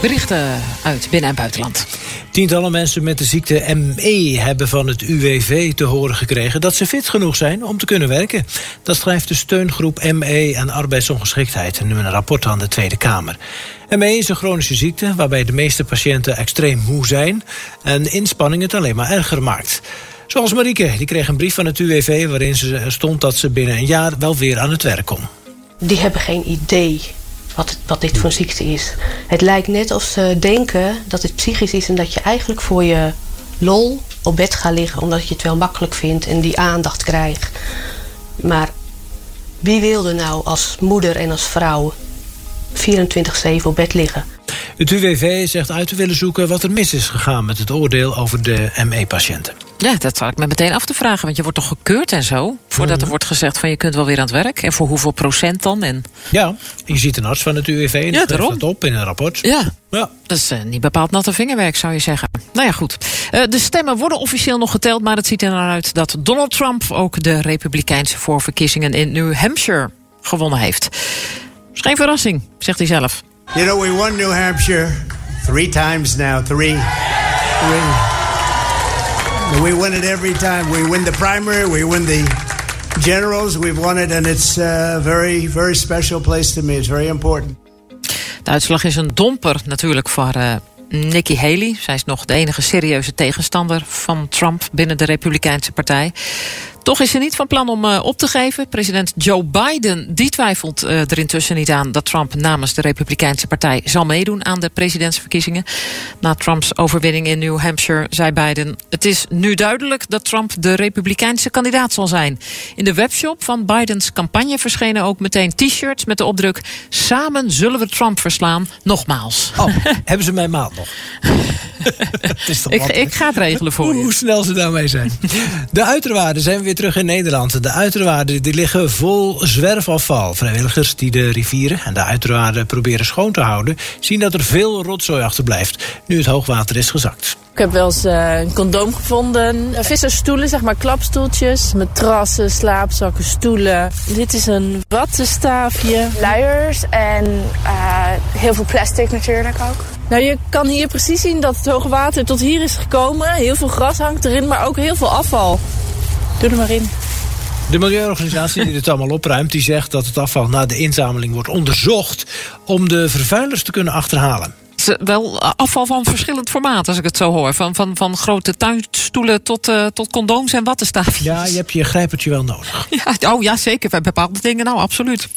Berichten uit binnen- en buitenland. Tientallen mensen met de ziekte ME hebben van het UWV te horen gekregen dat ze fit genoeg zijn om te kunnen werken. Dat schrijft de steungroep ME en arbeidsongeschiktheid in een rapport aan de Tweede Kamer. ME is een chronische ziekte waarbij de meeste patiënten extreem moe zijn en inspanning het alleen maar erger maakt. Zoals Marieke, die kreeg een brief van het UWV waarin ze stond dat ze binnen een jaar wel weer aan het werk kon. Die hebben geen idee wat, wat dit voor een ziekte is. Het lijkt net of ze denken dat het psychisch is en dat je eigenlijk voor je lol op bed gaat liggen omdat je het wel makkelijk vindt en die aandacht krijgt. Maar wie wilde nou als moeder en als vrouw 24-7 op bed liggen? Het UWV zegt uit te willen zoeken wat er mis is gegaan met het oordeel over de ME-patiënten. Ja, dat zal ik me meteen af te vragen. Want je wordt toch gekeurd en zo? Voordat er Mhm. wordt gezegd van je kunt wel weer aan het werk. En voor hoeveel procent dan? En Ja, je ziet een arts van het UWV en Ja, daarom. dat op in een rapport. ja, Ja. dat is eh, niet bepaald natte vingerwerk, zou je zeggen. Nou ja, goed. Eh, de stemmen worden officieel nog geteld, maar het ziet er naar uit dat Donald Trump ook de Republikeinse voorverkiezingen in New Hampshire gewonnen heeft. Is geen verrassing, zegt hij zelf. You know, we won New Hampshire three times now. Three. three. We win it every time. We win the primary, we win the generals, we've won it, and it's a very, very special place to me. It's very important. De uitslag is een domper natuurlijk voor eh, Nikki Haley. Zij is nog de enige serieuze tegenstander van Trump binnen de Republikeinse Partij. Toch is ze niet van plan om eh, op te geven. President Joe Biden die twijfelt eh, er intussen niet aan dat Trump namens de Republikeinse Partij zal meedoen aan de presidentsverkiezingen. Na Trumps overwinning in New Hampshire zei Biden: Het is nu duidelijk dat Trump de Republikeinse kandidaat zal zijn. In de webshop van Bidens campagne verschenen ook meteen t-shirts met de opdruk: Samen zullen we Trump verslaan. Nogmaals. Oh, hebben ze mijn maat nog? Het is toch Ik, ik ga het regelen voor hoe, je. hoe snel ze daarmee zijn. De uiterwaarden zijn weer terug in Nederland. De uiterwaarden die liggen vol zwerfafval. Vrijwilligers die de rivieren en de uiterwaarden proberen schoon te houden... zien dat er veel rotzooi achterblijft nu het hoogwater is gezakt. Ik heb wel eens eh, een condoom gevonden. Vissersstoelen, zeg maar klapstoeltjes. Matrassen, slaapzakken, stoelen. Dit is een wattenstaafje. luiers en eh, heel veel plastic natuurlijk ook. Nou, je kan hier precies zien dat het hoge water tot hier is gekomen. Heel veel gras hangt erin, maar ook heel veel afval. Doe er maar in. De milieuorganisatie die dit allemaal opruimt... die zegt dat het afval na de inzameling wordt onderzocht... om de vervuilers te kunnen achterhalen. Is Wel afval van verschillend formaat, als ik het zo hoor. Van, van, van grote tuinstoelen tot, eh, tot condooms en wattenstaafjes. Ja, je hebt je grijpertje wel nodig. Ja, oh ja, zeker. Bij bepaalde dingen, nou, absoluut.